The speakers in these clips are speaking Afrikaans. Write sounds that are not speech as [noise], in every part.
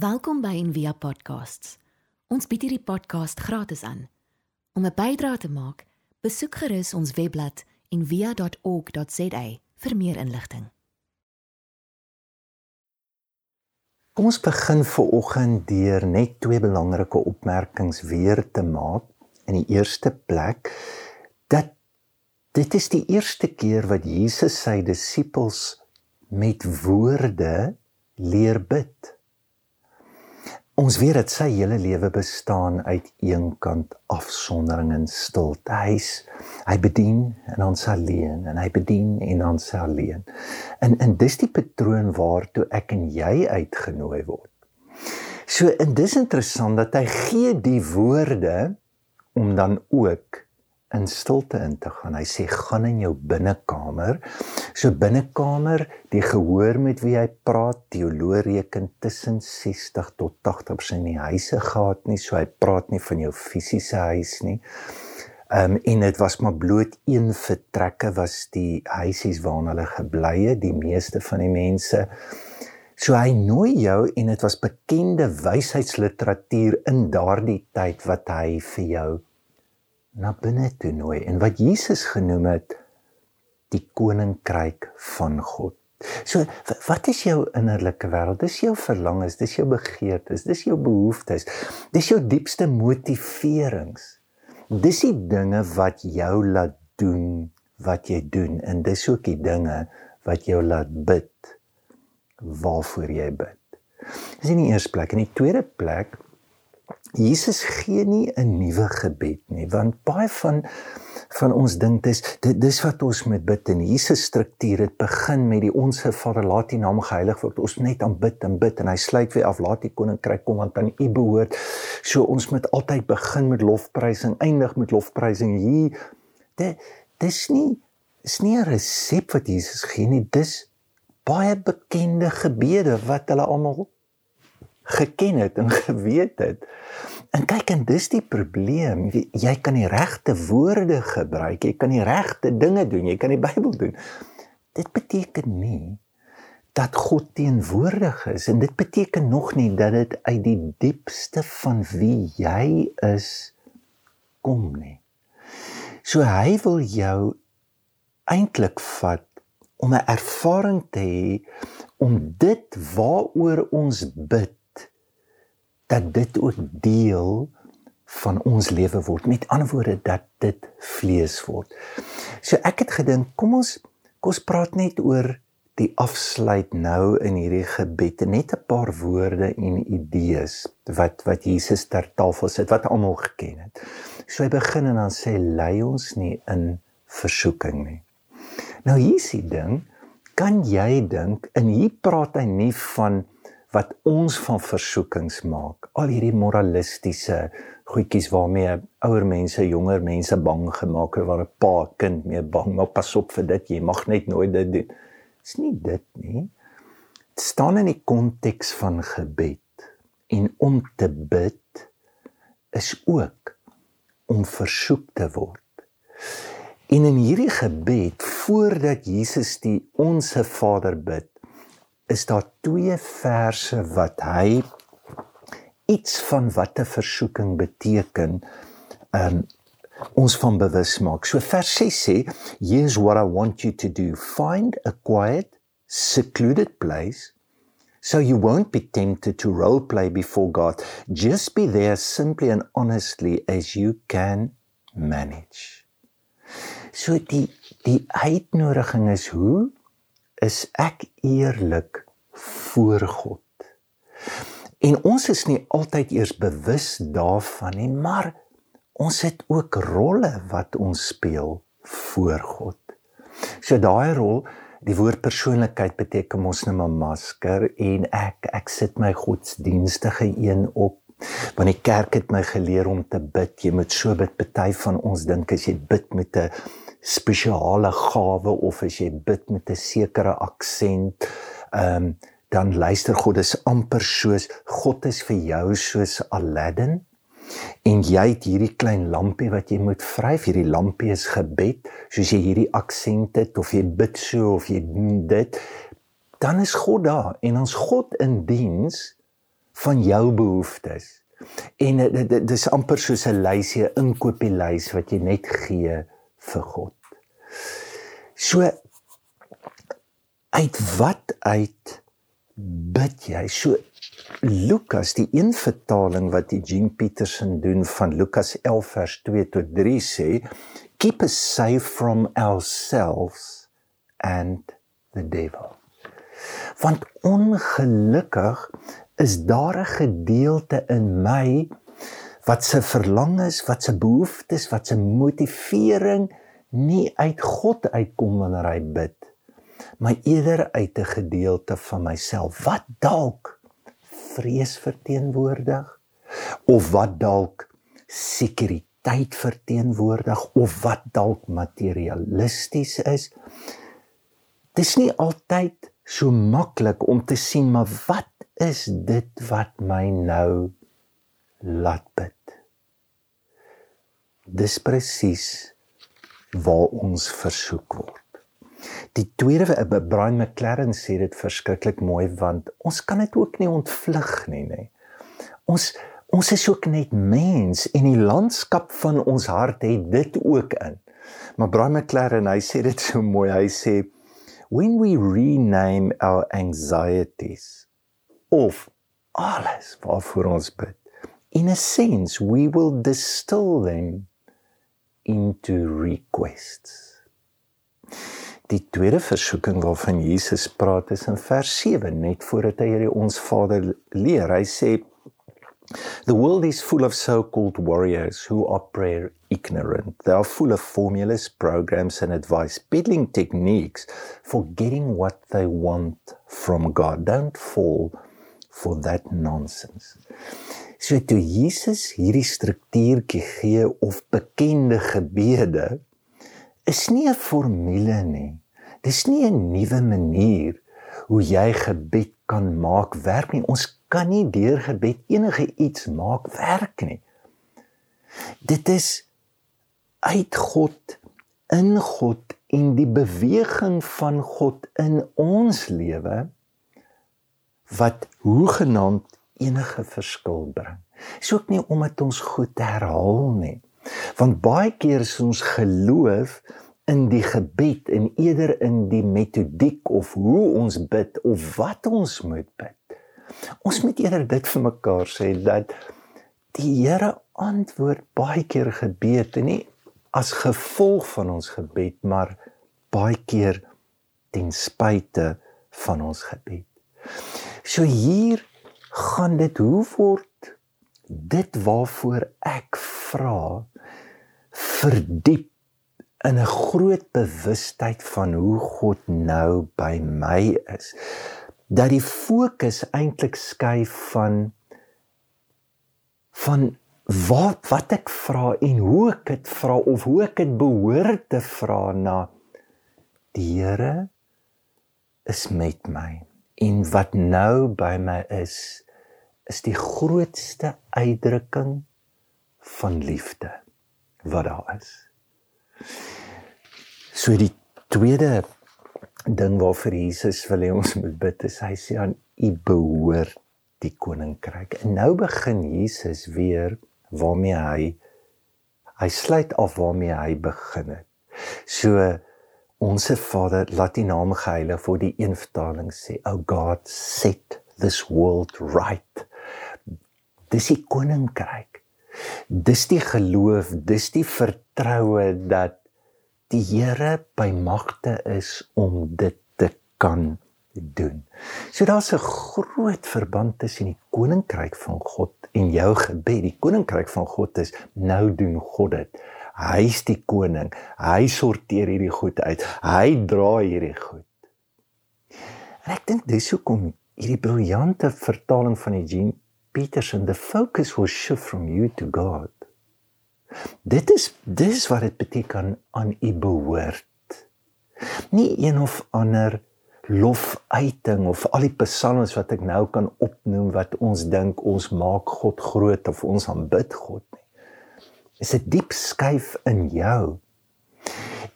Welkom by Envia Podcasts. Ons bied hierdie podcast gratis aan. Om 'n bydrae te maak, besoek gerus ons webblad en via.org.za vir meer inligting. Kom ons begin veraloggend deur net twee belangrike opmerkings weer te maak. In die eerste plek dat dit is die eerste keer wat Jesus sy disippels met woorde leer bid. Ons weet dat sy hele lewe bestaan uit eenkant afsondering en stilte. Hy's hy bedien en ons alleen en hy bedien en ons alleen. En en dis die patroon waartoe ek en jy uitgenooi word. So en dis interessant dat hy gee die woorde om dan ook in stilte in te gaan. Hy sê gaan in jou binnekamer. So binnekamer, die gehoor met wie hy praat, teoloog reken tussen 60 tot 80% nie huise gehad nie, so hy praat nie van jou fisiese huis nie. Ehm um, en dit was maar bloot een vertrekke was die huisies waarna hulle gebly het, die meeste van die mense. So hy nooi jou en dit was bekende wysheidsliteratuur in daardie tyd wat hy vir jou na binne toe nooi en wat Jesus genoem het die koninkryk van God. So wat is jou innerlike wêreld? Dis jou verlangens, dis jou begeertes, dis jou behoeftes. Dis jou diepste motiverings. Dis die dinge wat jou laat doen wat jy doen en dis ook die dinge wat jou laat bid waarvoor jy bid. Dis in die eerste plek en die tweede plek Jesus gee nie 'n nuwe gebed nie, want baie van van ons dink dis dit dis wat ons met bid en Jesus struktuur dit begin met die onsse Vader laat U naam geheilig word. Ons net aanbid en bid en hy sluit weer af laat U koninkryk kom want aan U behoort. So ons moet altyd begin met lofprysing, eindig met lofprysing. Hier dit dis nie is nie 'n resep wat Jesus gee nie. Dis baie bekende gebede wat hulle almal geken het en [laughs] geweet het. En kyk en dis die probleem. Jy kan die regte woorde gebruik, jy kan die regte dinge doen, jy kan die [laughs] Bybel doen. Dit beteken nie dat God teenwoordig is en dit beteken nog nie dat dit uit die diepste van wie jy is kom nie. So hy wil jou eintlik vat om 'n ervaring te hê om dit waaroor ons bid dat dit ook deel van ons lewe word. Met ander woorde dat dit vlees word. So ek het gedink, kom ons kom ons praat net oor die afsluit nou in hierdie gebed net 'n paar woorde en idees wat wat Jesus ter tafel sit wat almal geken het. So hy begin en dan sê lei ons nie in versoeking nie. Nou hier is die ding, kan jy dink en hier praat hy nie van wat ons van versoekings maak. Al hierdie moralistiese goedjies waarmee ouer mense, jonger mense bang gemaak het waar 'n pa kind mee bang maak, pas op vir dit, jy mag net nooit dit doen. Dis nie dit nie. Dit staan in die konteks van gebed en om te bid is ook om versoek te word. En in hierdie gebed voordat Jesus die onsse Vader bid, is daar twee verse wat hy iets van wat 'n versoeking beteken um ons van bewus maak. So vers 6 sê, "Here's what I want you to do. Find a quiet, secluded place so you won't be tempted to role play before God. Just be there simply and honestly as you can manage." So die die uitnodiging is hoe is ek eerlik voor God. En ons is nie altyd eers bewus daarvan nie, maar ons het ook rolle wat ons speel voor God. So daai rol, die woord persoonlikheid beteken mos net 'n masker en ek ek sit my godsdienstige een op want die kerk het my geleer om te bid. Jy moet so bid. Party van ons dink as jy bid met 'n spesiale gawe of as jy bid met 'n sekere aksent, ehm um, dan luister God is amper soos God is vir jou soos Aladdin en jy het hierdie klein lampie wat jy moet vryf hierdie lampie is gebed soos jy hierdie aksente of jy bid so of jy doen dit dan is God daar en ons God in diens van jou behoeftes. En dis amper soos 'n lysie, 'n inkopieslys wat jy net gee vir God. So uit wat uit bid jy? So Lukas, die een vertaling wat die Jean Peterson doen van Lukas 11 vers 2 tot 3 sê, keep us safe from ourselves and the devil. Want ongelukkig is daar 'n gedeelte in my wat se verlangens, wat se behoeftes, wat se motivering nie uit God uitkom wanneer hy bid, maar eerder uit 'n gedeelte van myself wat dalk vrees verteenwoordig of wat dalk sekuriteit verteenwoordig of wat dalk materialisties is. Dis nie altyd so maklik om te sien maar wat is dit wat my nou laat bid. Dis presies waar ons versoek word. Die tweede Brian McLaren sê dit verskriklik mooi want ons kan dit ook nie ontvlug nie nê. Ons ons is ook net mens en die landskap van ons hart het dit ook in. Maar Brian McLaren hy sê dit so mooi. Hy sê when we rename our anxieties of alles waarvoor ons bid in a sense we will distill them into requests. Die tweede versoeking waarvan Jesus praat is in vers 7 net voordat hy hierdie ons Vader leer. Hy sê The world is full of so-called warriors who are prayer ignorant. They are full of formulas, programs and advice, peddling techniques for getting what they want from God. Don't fall for that nonsense. So toe Jesus hierdie struktuurtjie gee of bekende gebede is nie 'n formule nie. Dis nie 'n nuwe manier hoe jy gebed kan maak werk nie. Ons kan nie deur gebed enige iets maak werk nie. Dit is uit God in God en die beweging van God in ons lewe wat hoegenaamd enige verskil bring. Dis ook nie omdat ons goed herhaal nie. Want baie keer is ons geloof in die gebed en eerder in die metodiek of hoe ons bid of wat ons moet bid. Ons moet eerder dit vir mekaar sê dat die Here antwoord baie keer gebede nie as gevolg van ons gebed maar baie keer ten spyte van ons gebed. So hier gaan dit hoe word dit waarvoor ek vra verdiep in 'n groot bewustheid van hoe God nou by my is. Dat die fokus eintlik skuif van van wat wat ek vra en hoe ek dit vra of hoe ek dit behoort te vra na die Here is met my en wat nou by my is is die grootste uitdrukking van liefde wat daar is. So die tweede ding waarvoor Jesus wil hê ons moet bid is hy sê aan u behoort die koninkryk. En nou begin Jesus weer waarmee hy hy sluit af waarmee hy begin het. So onsse Vader laat U naam geheilig word die een vertaling sê o God set this world right. Dis die koninkryk. Dis die geloof, dis die vertroue dat die Here by magte is om dit te kan doen. So daar's 'n groot verband tussen die koninkryk van God en jou gebed. Die koninkryk van God is nou doen God dit. Hy's die koning. Hy sorteer hierdie goed uit. Hy dra hierdie goed. En ek dink dis hoekom hierdie briljante vertaling van Jean Peterson the focus was shift from you to God. Dit is dis wat dit beteken aan u behoort. Nie een of ander lofuiting of al die psalms wat ek nou kan opnoem wat ons dink ons maak God groot of ons aanbid God nie. Is 'n diep skuif in jou.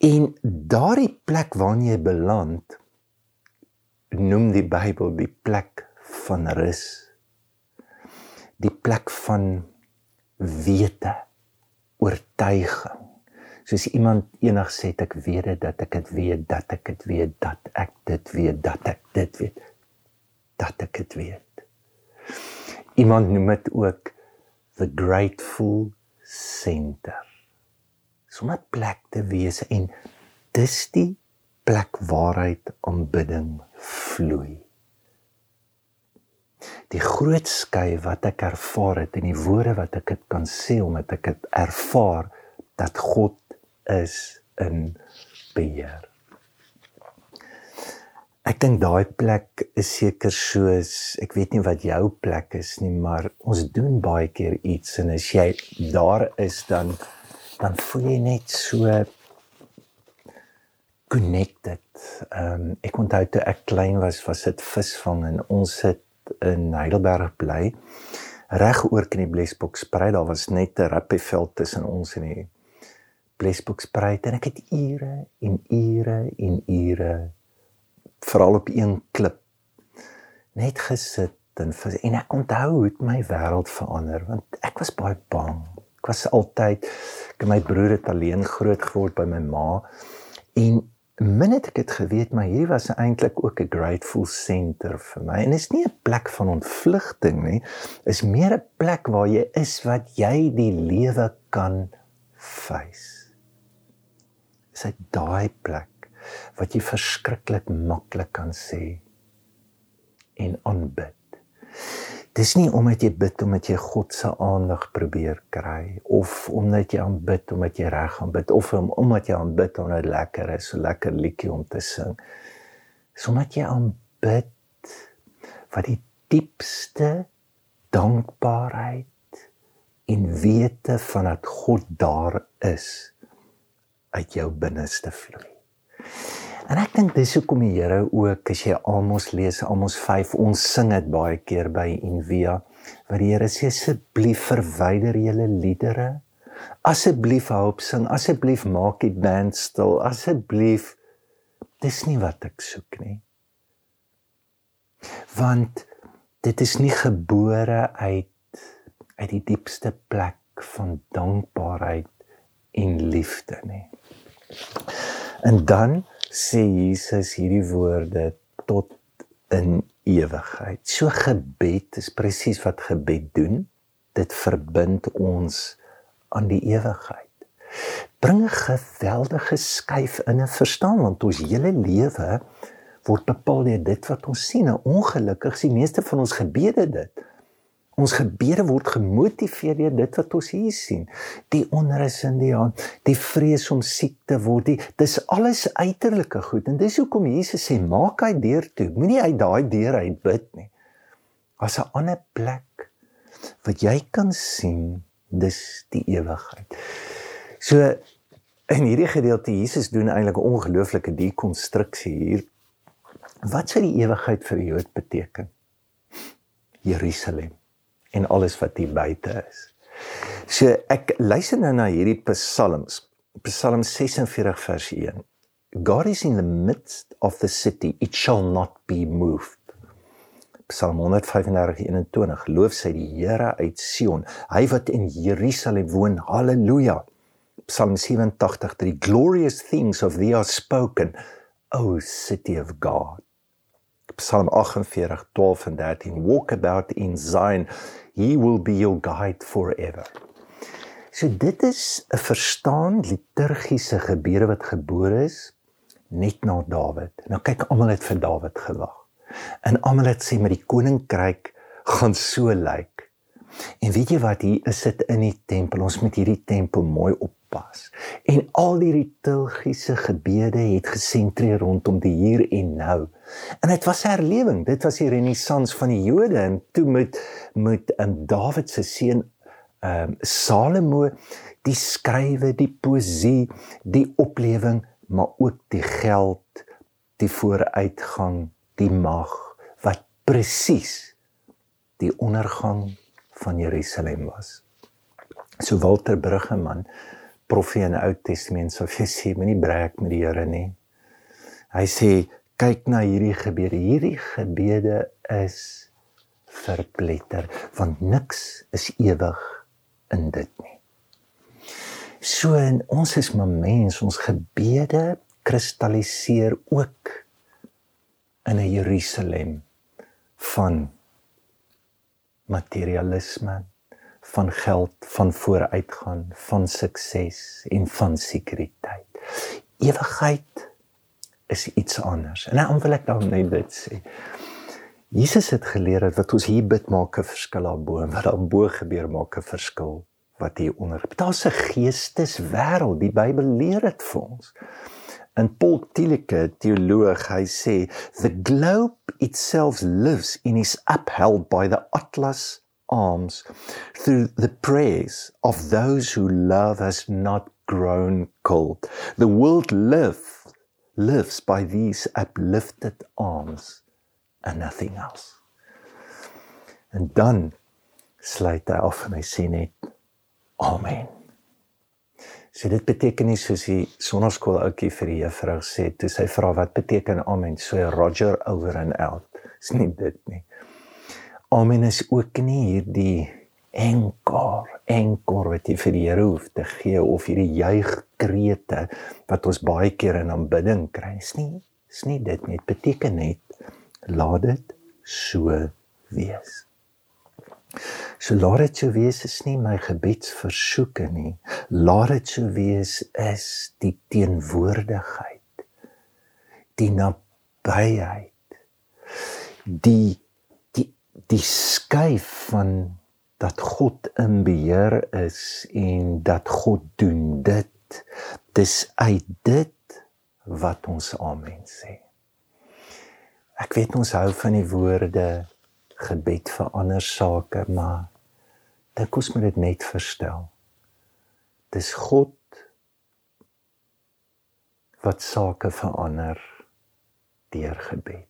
En daardie plek waarin jy beland noem die Bybel die plek van rus. die plek van wete, oortuiging. Soos iemand eendag sê ek weet dit dat ek dit weet dat ek dit weet dat ek dit weet dat ek dit weet dat ek dit weet. Iemand noem dit ook the grateful center. Sommige plek te wees en dis die plek waaruit aanbidding vloei. Die groot skei wat ek ervaar het en die woorde wat ek dit kan sê omdat ek dit ervaar dat God is in beheer. Ek dink daai plek is seker soos ek weet nie wat jou plek is nie, maar ons doen baie keer iets en as jy daar is dan dan voel jy net so connected. Ehm um, ek onthou toe ek klein was, was dit visvang en ons het in Heidelberg bly. Reg oor kan die Blesboksprei, daar was net 'n rugbyveld tussen ons en die Blesboksprei en ek het ure en ure en ure veral op een klip net gesit en en ek onthou hoe my wêreld verander want ek was baie bang. Ek was altyd ek en my broer het alleen groot geword by my ma en min het ek dit geweet maar hier was eintlik ook 'n grateful center vir my. En is nie 'n plek van ontvlugting nie is meer 'n plek waar jy is wat jy die lewe kan face. Is dit daai plek wat jy verskriklik maklik kan sê en aanbid Dis nie omdat jy bid omdat jy God se aandag probeer kry of omdat jy aanbid omdat jy reg aanbid of omdat jy aanbid omdat dit lekker is, so lekker liedjie om te sing. Dis omdat jy aanbid wat die diepste dankbaarheid en wete van dat God daar is uit jou binneste vloei. En ek dink dis hoekom die Here ook as jy Amos lees, Amos 5, ons sing dit baie keer by Envia, waar die Here sê asseblief verwyder julle liedere. Asseblief help sing, asseblief maak die band stil, asseblief dis nie wat ek soek nie. Want dit is nie gebore uit uit die diepste plek van dankbaarheid en liefde nie. En dan sê Jesus hierdie woorde tot in ewigheid. So gebed is presies wat gebed doen. Dit verbind ons aan die ewigheid. Bring 'n geweldige skuif in 'n verstaan want ons hele lewe word bepaal deur dit wat ons sien. Ongelukkig is die meeste van ons gebede dit. Ons gebede word gemotiveer deur dit wat ons hier sien. Die onrus in die hand, die vrees om siek te word. Die, dis alles uiterlike goed en dis hoekom Jesus sê maak hy deur toe. Moenie uit daai deur uit bid nie. As 'n ander plek wat jy kan sien, dis die ewigheid. So in hierdie gedeelte Jesus doen eintlik 'n ongelooflike dekonstruksie hier. Wat sou die ewigheid vir die Jood beteken? Jerusalem en alles wat hier buite is. So ek luister nou na hierdie psalms. Psalm 46 vers 1. God is in the midst of the city, it shall not be moved. Psalm 135:21 Loof sy die Here uit Sion, hy wat in Jerusalem woon. Halleluja. Psalm 87:3 Glorious things of thee are spoken, O city of God. Psalm 48:12 en 13 Walk about in Zion He will be your guide forever. So dit is 'n verstaan liturgiese gebede wat gebore is net na Dawid. Nou kyk almal het vir Dawid gewag. En almal het sê met die koninkryk gaan so lyk. En weet jy wat hier is dit in die tempel. Ons moet hierdie tempel mooi oppas. En al die liturgiese gebede het gesentreer rondom die hier en nou. En dit was herlewing. Dit was die renessans van die Jode en toe met met 'n Dawid se seun ehm um, Salomo die skrywe, die poesie, die oplewing, maar ook die geld, die vooruitgang, die mag wat presies die ondergang van Jerusalem was. So Walter Bruggeman, profeet in die Ou Testament, sou sê moenie breek met die Here nie. Hy sê kyk na hierdie gebede. Hierdie gebede is verpletter want niks is ewig in dit nie. So en ons is maar mens, ons gebede kristalliseer ook in 'n Jerusalem van materialisme, van geld, van vooruitgang, van sukses en van sekuriteit. Ewigheid is iets anders. En nou wil ek dan net dit sê. Jesus het geleer dat ons hier bid maak 'n verskil daarbo, wat daarbo gebeur maak 'n verskil wat hier onder. Daar's 'n geesteswêreld. Die Bybel leer dit vir ons. In Paul Tilike, teoloog, hy sê the globe itself lives and is upheld by the atlas arms through the prayers of those who love has not grown cold. The world live, lives by these uplifted arms and nothing else. En dan sluit hy af en hy sê net amen. So dit beteken nie soos die sonnaskool ouetjie vir die juffrou sê toe sy vra wat beteken amen so Roger over and out. Dis nie dit nie. Amen is ook nie hierdie enkor, enkor wat jy vir die Here hoef te gee of hierdie juigkrete wat ons baie keer in aanbidding kry. Dis nie, dis nie dit nie. Dit beteken net laat dit so wees. So laat dit so wees is nie my gebedsversoeke nie. Laat dit so wees is die teenwoordigheid. Die nabyheid. Die die skuif van dat God in beheer is en dat God doen dit dis uit dit wat ons amen sê. Ek weet ons hou van die woorde gebed vir ander sake maar dink ons moet dit net verstel. Dis God wat sake verander deur gebed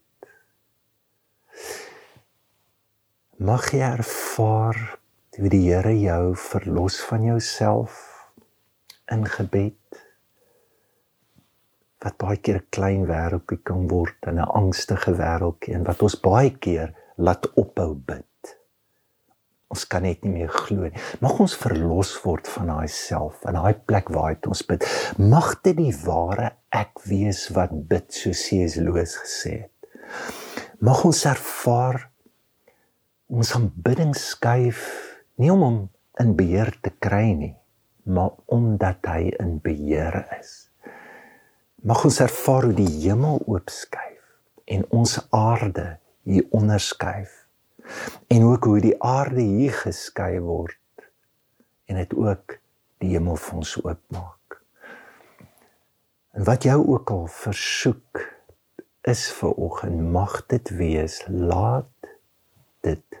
mag jy ervaar hoe die Here jou verlos van jouself in gebed wat baie keer 'n klein wêreldjie kan word en 'n angstige wêreldjie en wat ons baie keer laat ophou bid. Ons kan net nie meer glo nie. Mag ons verlos word van daai self in daai plek waar hy ons bid. Mag dit die ware ek wees wat bid soos Jesus Loos gesê het. Mag ons ervaar ons aanbidding skuif nie om hom in beheer te kry nie, maar omdat hy in beheer is. Mag ons ervaar hoe die hemel oopskuif en ons aarde hier onderskuif en ook hoe die aarde hier geskei word en dit ook die hemel vir ons oopmaak. En wat jou ook al versoek is vir oggend mag dit wees laat dit